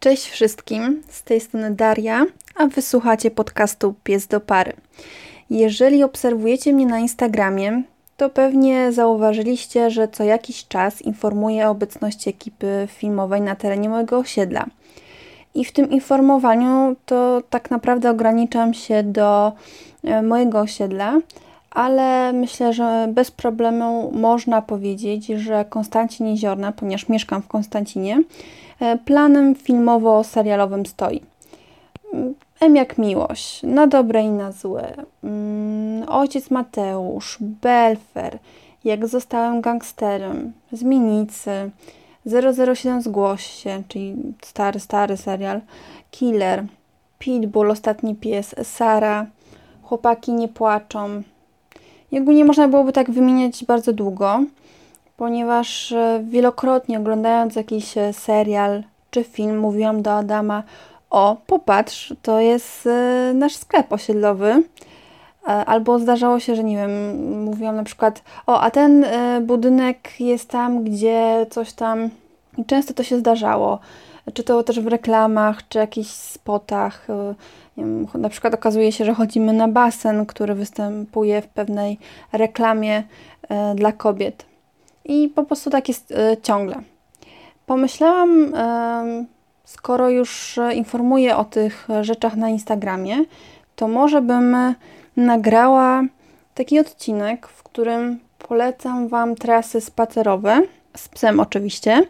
Cześć wszystkim, z tej strony Daria, a wysłuchacie podcastu Pies do Pary. Jeżeli obserwujecie mnie na Instagramie, to pewnie zauważyliście, że co jakiś czas informuję o obecności ekipy filmowej na terenie mojego osiedla. I w tym informowaniu to tak naprawdę ograniczam się do e, mojego osiedla, ale myślę, że bez problemu można powiedzieć, że Konstancin Jeziorna, ponieważ mieszkam w Konstancinie, planem filmowo-serialowym stoi. M jak miłość, na dobre i na złe. Mm, ojciec Mateusz, Belfer, jak zostałem gangsterem, Zmienicy, 007 Zgłoś się, czyli stary, stary serial, Killer, Pitbull, Ostatni Pies, Sara, Chłopaki nie płaczą. I ogólnie można byłoby tak wymieniać bardzo długo, ponieważ e, wielokrotnie oglądając jakiś e, serial czy film mówiłam do Adama o, popatrz, to jest y, nasz sklep osiedlowy. E, albo zdarzało się, że nie wiem, mówiłam na przykład, o, a ten budynek jest tam, gdzie coś tam. I często to się zdarzało. Czy to też w reklamach, czy jakichś spotach. Wiem, na przykład okazuje się, że chodzimy na basen, który występuje w pewnej reklamie dla kobiet. I po prostu tak jest ciągle. Pomyślałam skoro już e, informuję o tych rzeczach na Instagramie, to może bym e, nagrała taki odcinek, w którym polecam Wam trasy spacerowe, z psem oczywiście.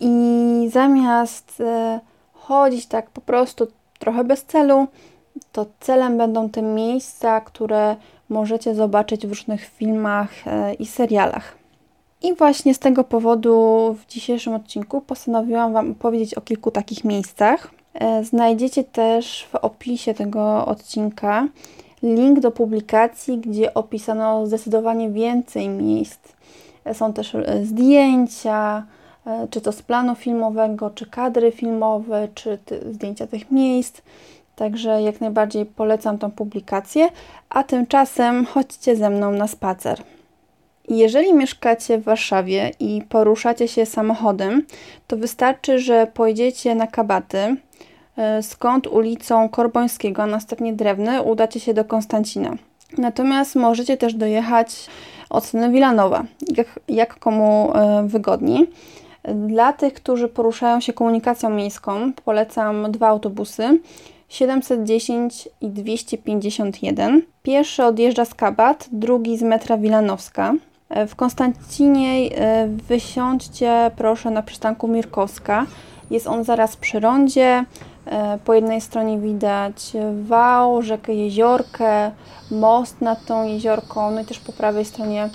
I zamiast e, chodzić tak po prostu trochę bez celu, to celem będą te miejsca, które możecie zobaczyć w różnych filmach i serialach. I właśnie z tego powodu w dzisiejszym odcinku postanowiłam Wam opowiedzieć o kilku takich miejscach. E, znajdziecie też w opisie tego odcinka link do publikacji, gdzie opisano zdecydowanie więcej miejsc. E, są też e, zdjęcia, czy to z planu filmowego, czy kadry filmowe, czy zdjęcia tych miejsc. Także jak najbardziej polecam tą publikację, a tymczasem chodźcie ze mną na spacer. Jeżeli mieszkacie w Warszawie i poruszacie się samochodem, to wystarczy, że pojedziecie na Kabaty, e, skąd ulicą Korbońskiego, a następnie Drewny, udacie się do Konstancina. Natomiast możecie też dojechać od strony Wilanowa, jak, jak komu e, wygodniej. Dla tych, którzy poruszają się komunikacją miejską, polecam dwa autobusy. 710 i 251. Pierwszy odjeżdża z Kabat, drugi z metra Wilanowska. E, w Konstancinie e, wysiądźcie proszę na przystanku Mirkowska. Jest on zaraz przy rondzie. E, po jednej stronie widać wał, rzekę Jeziorkę, most nad tą jeziorką, no i też po prawej stronie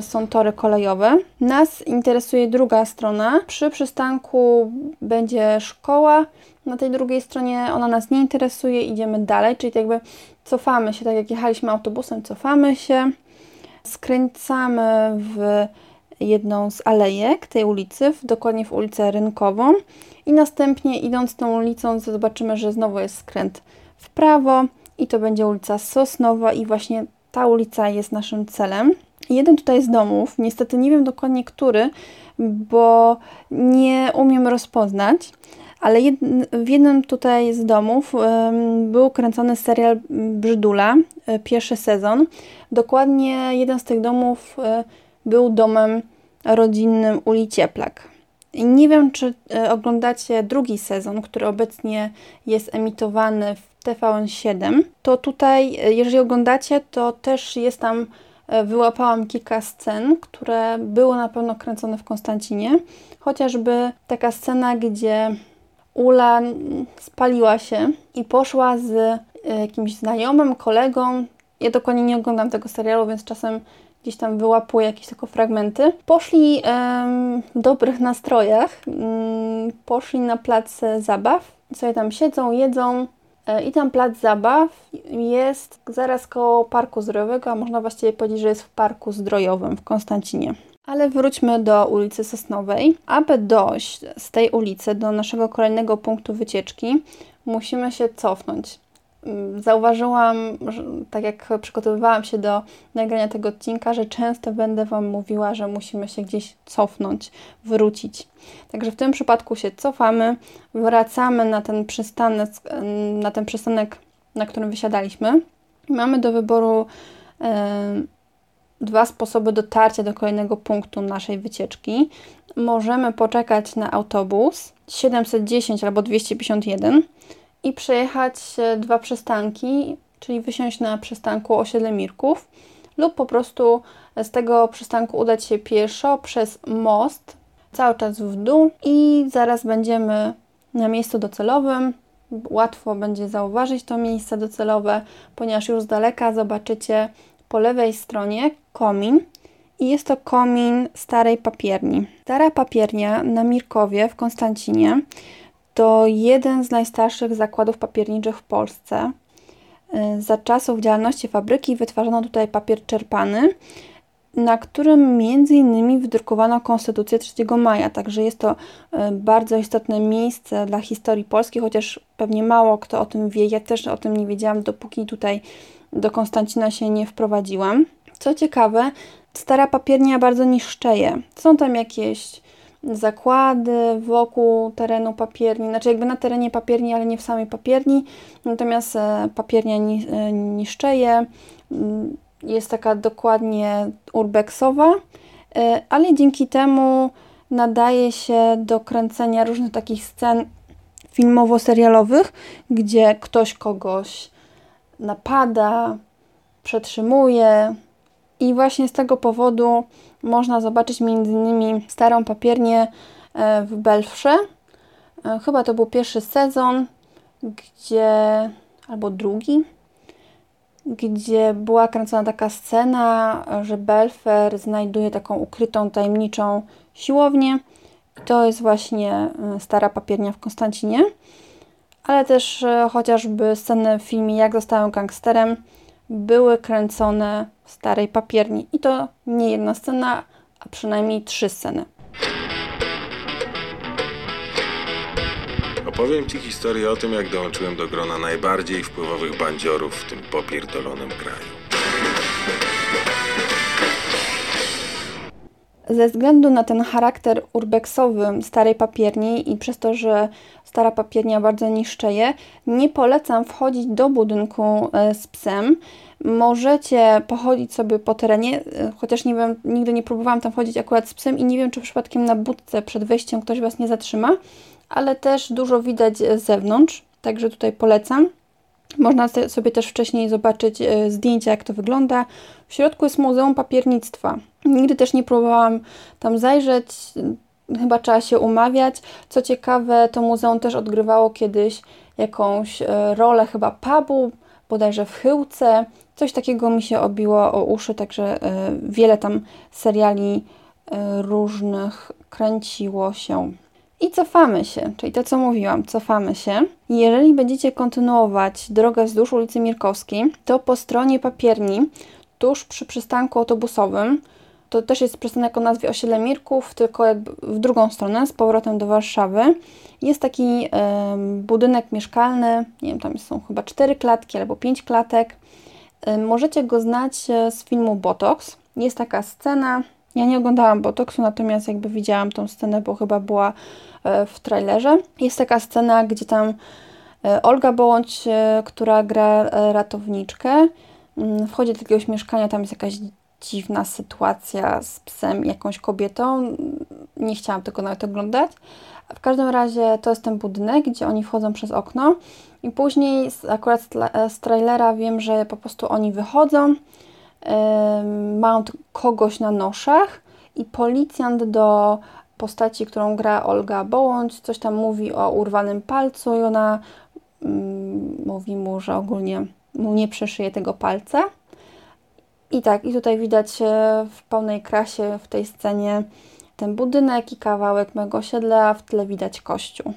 są tory kolejowe. Nas interesuje druga strona. Przy przystanku będzie szkoła. Na tej drugiej stronie ona nas nie interesuje, idziemy dalej, czyli tak jakby cofamy się, tak jak jechaliśmy autobusem, cofamy się skręcamy w jedną z alejek tej ulicy, dokładnie w ulicę Rynkową i następnie idąc tą ulicą zobaczymy, że znowu jest skręt w prawo i to będzie ulica Sosnowa i właśnie ta ulica jest naszym celem. Jeden tutaj z domów, niestety nie wiem dokładnie który, bo nie umiem rozpoznać, ale jed, w jednym tutaj z domów um, był kręcony serial Brzydula, e, pierwszy sezon. Dokładnie jeden z tych domów e, był domem rodzinnym Uli Cieplak. I nie wiem, czy e, oglądacie drugi sezon, który obecnie jest emitowany w TVN7. To tutaj, jeżeli oglądacie, to też jest tam, wyłapałam kilka scen, które były na pewno kręcone w Konstancinie. Chociażby taka scena, gdzie Ula spaliła się i poszła z e, jakimś znajomym, kolegą. Ja dokładnie nie oglądam tego serialu, więc czasem gdzieś tam wyłapuję jakieś tylko fragmenty. Poszli w dobrych nastrojach, mm, poszli na plac zabaw, sobie tam siedzą, jedzą. E, I tam plac zabaw jest zaraz koło parku zdrojowego, a można właściwie powiedzieć, że jest w parku zdrojowym w Konstancinie. Ale wróćmy do ulicy Sosnowej. Aby dojść z tej ulicy do naszego kolejnego punktu wycieczki, musimy się cofnąć. mm, zauważyłam, że, tak jak przygotowywałam się do nagrania tego odcinka, że często będę Wam mówiła, że musimy się gdzieś cofnąć, wrócić. Także w tym przypadku się cofamy, wracamy na ten przystanek, na, ten przystanek, na którym wysiadaliśmy. Mamy do wyboru dwa sposoby dotarcia do kolejnego punktu naszej wycieczki. Możemy poczekać na autobus 710 albo 251 i przejechać dwa przystanki, czyli wysiąść na przystanku osiedle Mirków lub po prostu z tego przystanku udać się pieszo przez most cały czas w dół i zaraz będziemy na miejscu docelowym. Łatwo będzie zauważyć to miejsce docelowe, ponieważ już z daleka zobaczycie po lewej stronie komin i jest to komin starej papierni. Stara papiernia na Mirkowie w Konstancinie to jeden z najstarszych zakładów papierniczych w Polsce. Y, za czasów działalności fabryki wytwarzano tutaj papier czerpany, na którym między innymi wydrukowano Konstytucję 3 maja, także jest to y, bardzo istotne miejsce dla historii Polski, chociaż pewnie mało kto o tym wie. Ja też o tym nie wiedziałam, dopóki tutaj do Konstancina się nie wprowadziłam. Co ciekawe, stara papiernia bardzo niszczeje. Są tam jakieś zakłady wokół terenu papierni, znaczy jakby na terenie papierni, ale nie w samej papierni. Natomiast e, papiernia e, niszczeje. Mm, jest taka dokładnie urbexowa, e, ale dzięki temu nadaje się do kręcenia różnych takich scen filmowo-serialowych, gdzie ktoś kogoś napada, przetrzymuje. I właśnie z tego powodu można zobaczyć m.in. starą papiernię e, w Belfrze. E, chyba to był pierwszy sezon, gdzie albo drugi, gdzie była kręcona taka scena, że Belfer znajduje taką ukrytą, tajemniczą siłownię. I to jest właśnie e, stara papiernia w Konstancinie ale też e, chociażby sceny w filmie Jak zostałem gangsterem były kręcone w starej papierni. I to nie jedna scena, a przynajmniej trzy sceny. Opowiem Ci historię o tym, jak dołączyłem do grona najbardziej wpływowych bandziorów w tym popierdolonym kraju. Ze względu na ten charakter urbexowy starej papierni i przez to, że stara papiernia bardzo niszczeje, nie polecam wchodzić do budynku e, z psem. Możecie pochodzić sobie po terenie, e, chociaż nie wiem, nigdy nie próbowałam tam chodzić akurat z psem i nie wiem, czy przypadkiem na budce przed wejściem ktoś Was nie zatrzyma, ale też dużo widać z zewnątrz, także tutaj polecam. Można sobie też wcześniej zobaczyć e, zdjęcia, jak to wygląda. W środku jest Muzeum Papiernictwa. Nigdy też nie próbowałam tam zajrzeć, chyba trzeba się umawiać. Co ciekawe, to muzeum też odgrywało kiedyś jakąś e, rolę chyba pubu, bodajże w Chyłce. Coś takiego mi się obiło o uszy, także e, wiele tam seriali różnych kręciło się. I cofamy się, czyli to co mówiłam, cofamy się. Jeżeli będziecie kontynuować drogę wzdłuż ulicy Mirkowskiej, to po stronie papierni, tuż przy przystanku autobusowym, to też jest przystanek o nazwie Osiedle Mirków, tylko jakby w drugą stronę, z powrotem do Warszawy. Jest taki budynek mieszkalny, nie wiem, tam są chyba cztery klatki albo pięć klatek. Możecie go znać e, z filmu Botox. Jest taka scena, ja nie oglądałam Botoxu, natomiast jakby widziałam tą scenę, bo chyba była e, w trailerze. Jest taka scena, gdzie tam e, Olga Bołądź, która gra ratowniczkę, mm, wchodzi do jakiegoś mieszkania, tam jest jakaś dziwna sytuacja z psem, jakąś kobietą. Nie chciałam tego nawet oglądać. W każdym razie to jest ten budynek, gdzie oni wchodzą przez okno i później akurat z trailera wiem, że po prostu oni wychodzą, mają kogoś na noszach i policjant do postaci, którą gra Olga Bołądź, coś tam mówi o urwanym palcu i ona mm, mówi mu, że ogólnie mu nie przeszyje tego palca. I tak, i tutaj widać w pełnej krasie w tej scenie ten budynek i kawałek mojego osiedla, a w tle widać kościół.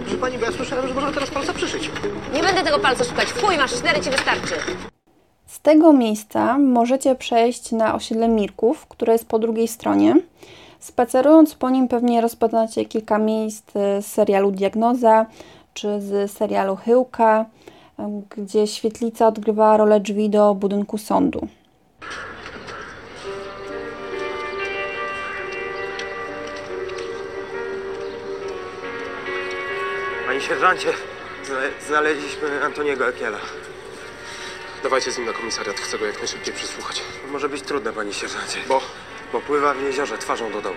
Proszę pani, bo ja słyszałem, że można teraz palca przyszyć. Nie będę tego palca szukać. Chuj masz, cztery ci wystarczy. Z tego miejsca możecie przejść na osiedle Mirków, które jest po drugiej stronie. Spacerując po nim pewnie rozpoznacie kilka miejsc z serialu Diagnoza, czy z serialu Chyłka, gdzie świetlica odgrywała rolę drzwi do budynku sądu. Panie sierżancie, znaleźliśmy Antoniego Ekiela. Dawajcie z nim na komisariat, chcę go jak najszybciej przesłuchać. Może być trudne, panie sierżancie. Bo? Bo pływa w jeziorze twarzą do domu.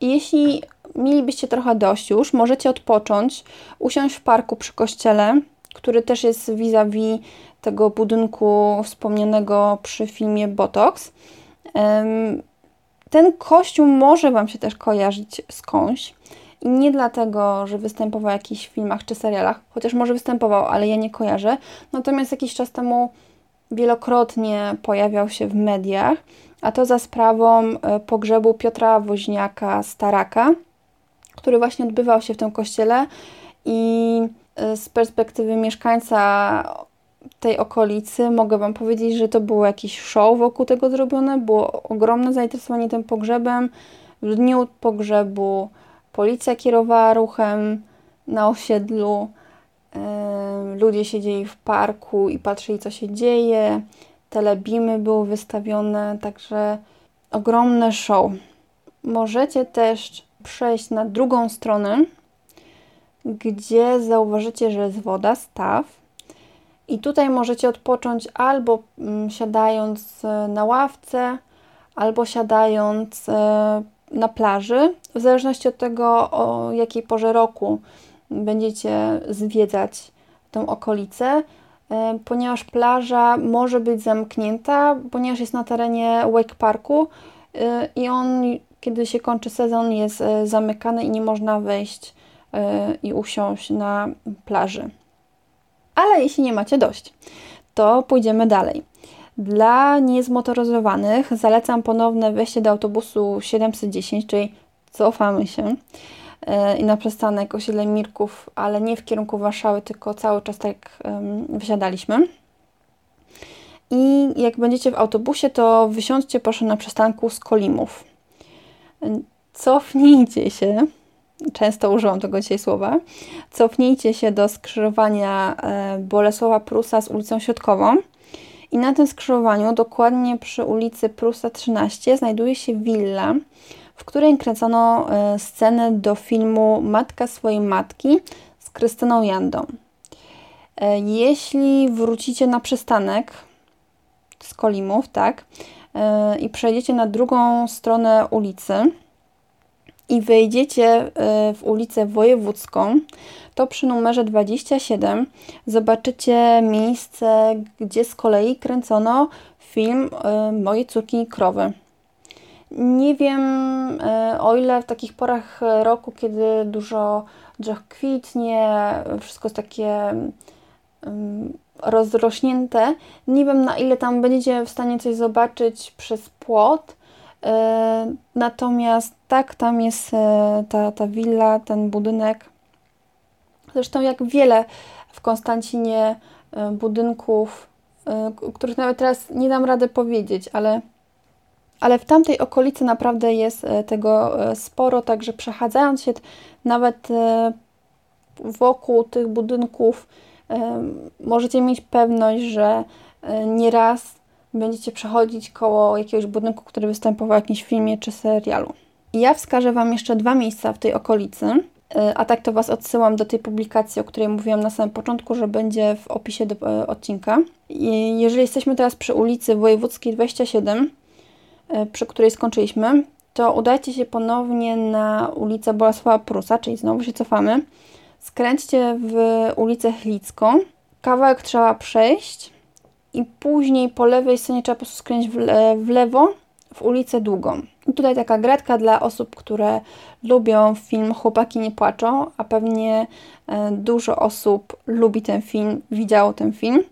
Jeśli mielibyście trochę dość już, możecie odpocząć, usiąść w parku przy kościele, który też jest vis-a-vis tego budynku wspomnianego przy filmie Botox. Ten kościół może Wam się też kojarzyć skądś. I nie dlatego, że występował w jakichś filmach czy serialach, chociaż może występował, ale ja nie kojarzę. Natomiast jakiś czas temu wielokrotnie pojawiał się w mediach, a to za sprawą e, pogrzebu Piotra Woźniaka Staraka, który właśnie odbywał się w tym kościele i e, z perspektywy mieszkańca tej okolicy mogę Wam powiedzieć, że to było jakiś show wokół tego zrobione, było ogromne zainteresowanie tym pogrzebem. W dniu pogrzebu policja kierowała ruchem na osiedlu, ludzie siedzieli w parku i patrzyli, co się dzieje, telebimy były wystawione, także ogromne show. Możecie też przejść na drugą stronę, gdzie zauważycie, że jest woda, staw. I tutaj możecie odpocząć albo mm, siadając e, na ławce, albo siadając e, na plaży, w zależności od tego, o jakiej porze roku będziecie zwiedzać tą okolicę, e, ponieważ plaża może być zamknięta, ponieważ jest na terenie Wake Parku i on, kiedy się kończy sezon, jest zamykany i nie można wejść i usiąść na plaży. Ale jeśli nie macie dość, to pójdziemy dalej. Dla niezmotoryzowanych zalecam ponowne wejście do autobusu 710, czyli cofamy się e, i na przystanek osiedle Mirków, ale nie w kierunku Warszawy, tylko cały czas tak wysiadaliśmy. I jak będziecie w autobusie, to wysiądźcie proszę na przystanku z Kolimów. Cofnijcie się często używam tego dzisiaj słowa, cofnijcie się do skrzyżowania e, Bolesława Prusa z ulicą Środkową i na tym skrzyżowaniu, dokładnie przy ulicy Prusa 13, znajduje się willa, w której kręcono e, scenę do filmu Matka swojej matki z Krystyną Jandą. E, jeśli wrócicie na przystanek z Kolimów, tak, i przejdziecie na drugą stronę ulicy, i wejdziecie e, w ulicę Wojewódzką, to przy numerze 27 zobaczycie miejsce, gdzie z kolei kręcono film e, Moje córki krowy. Nie wiem, e, o ile w takich porach roku, kiedy dużo drzew kwitnie, wszystko jest takie rozrośnięte, nie wiem na ile tam będziecie w stanie coś zobaczyć przez płot, E, natomiast tak, tam jest e, ta, ta willa, ten budynek. Zresztą jak wiele w Konstancinie e, budynków, których nawet teraz nie dam rady powiedzieć, ale, ale w tamtej okolicy naprawdę jest tego sporo, także przechadzając się nawet wokół tych budynków, możecie mieć pewność, że nieraz będziecie przechodzić koło jakiegoś budynku, który występował w jakimś filmie czy serialu. Ja wskażę Wam jeszcze dwa miejsca w tej okolicy, y, a tak to Was odsyłam do tej publikacji, o której mówiłam na samym początku, że będzie w opisie do y, odcinka. I jeżeli jesteśmy teraz przy ulicy Wojewódzkiej 27, y, przy której skończyliśmy, to udajcie się ponownie na ulicę Bolesława Prusa, czyli znowu się cofamy. Skręćcie w ulicę Chlicką. Kawałek trzeba przejść, i później po lewej stronie trzeba po prostu skręcić w, le w lewo w ulicę Długą. I tutaj taka gratka dla osób, które lubią film Chłopaki nie płaczą, a pewnie e, dużo osób lubi ten film, widziało ten film.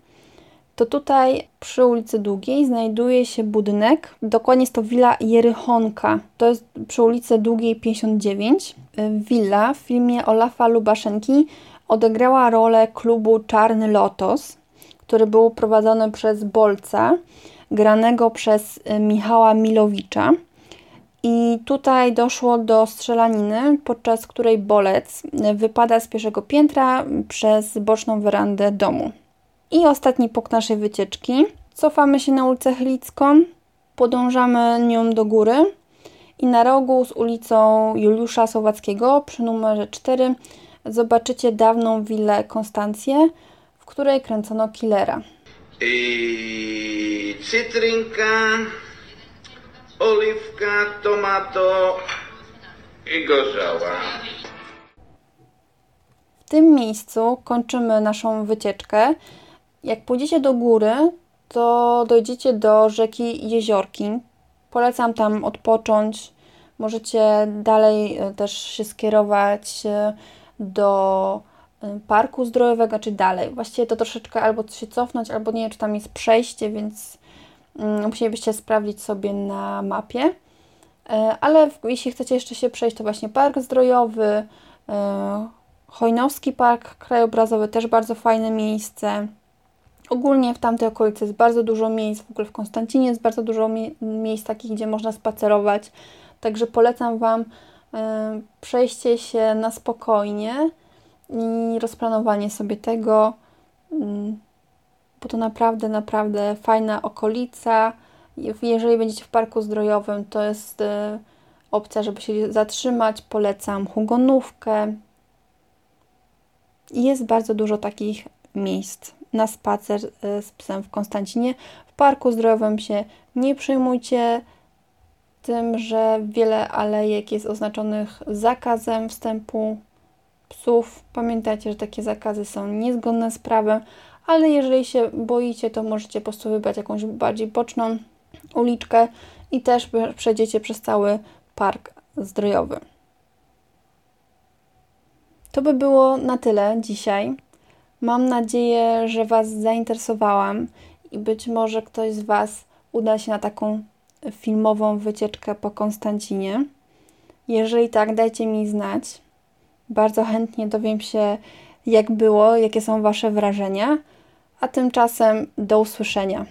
To tutaj przy ulicy Długiej znajduje się budynek, dokładnie jest to Willa Jerychonka. To jest przy ulicy Długiej 59. E, Willa w filmie Olafa Lubaszenki odegrała rolę klubu Czarny Lotos który był prowadzony przez Bolca, granego przez y, Michała Milowicza. I tutaj doszło do strzelaniny, podczas której bolec wypada z pierwszego piętra przez boczną werandę domu. I ostatni punkt naszej wycieczki. Cofamy się na ulicę Chylicką, podążamy nią do góry i na rogu z ulicą Juliusza Słowackiego przy numerze 4 zobaczycie dawną willę Konstancję, w której kręcono killera. I cytrynka, oliwka, tomato i gorzała. W tym miejscu kończymy naszą wycieczkę. Jak pójdziecie do góry, to dojdziecie do rzeki Jeziorki. Polecam tam odpocząć. Możecie dalej e, też się skierować e, do e, parku zdrojowego, czy dalej. Właściwie to troszeczkę albo się cofnąć, albo nie wiem, czy tam jest przejście, więc mm, musielibyście sprawdzić sobie na mapie. Ale jeśli chcecie jeszcze się przejść, to właśnie park zdrojowy, Chojnowski Park Krajobrazowy, też bardzo fajne miejsce. Ogólnie w tamtej okolicy jest bardzo dużo miejsc, w ogóle w Konstancinie jest bardzo dużo mie miejsc takich, gdzie można spacerować. Także polecam Wam y, przejście się na spokojnie i rozplanowanie sobie tego, y, bo to naprawdę, naprawdę fajna okolica. Jeżeli będziecie w parku zdrojowym, to jest y, opcja, żeby się zatrzymać. Polecam hugonówkę. Jest bardzo dużo takich miejsc na spacer y, z psem w Konstancinie. W parku zdrowym się nie przejmujcie tym, że wiele alejek jest oznaczonych zakazem wstępu psów. Pamiętajcie, że takie zakazy są niezgodne z prawem, ale jeżeli się boicie, to możecie po prostu wybrać jakąś bardziej boczną uliczkę i też przejdziecie przez cały park zdrojowy. To by było na tyle dzisiaj. Mam nadzieję, że Was zainteresowałam i być może ktoś z Was uda się na taką filmową wycieczkę po Konstancinie. Jeżeli tak, dajcie mi znać. Bardzo chętnie dowiem się, jak było, jakie są Wasze wrażenia. A tymczasem do usłyszenia.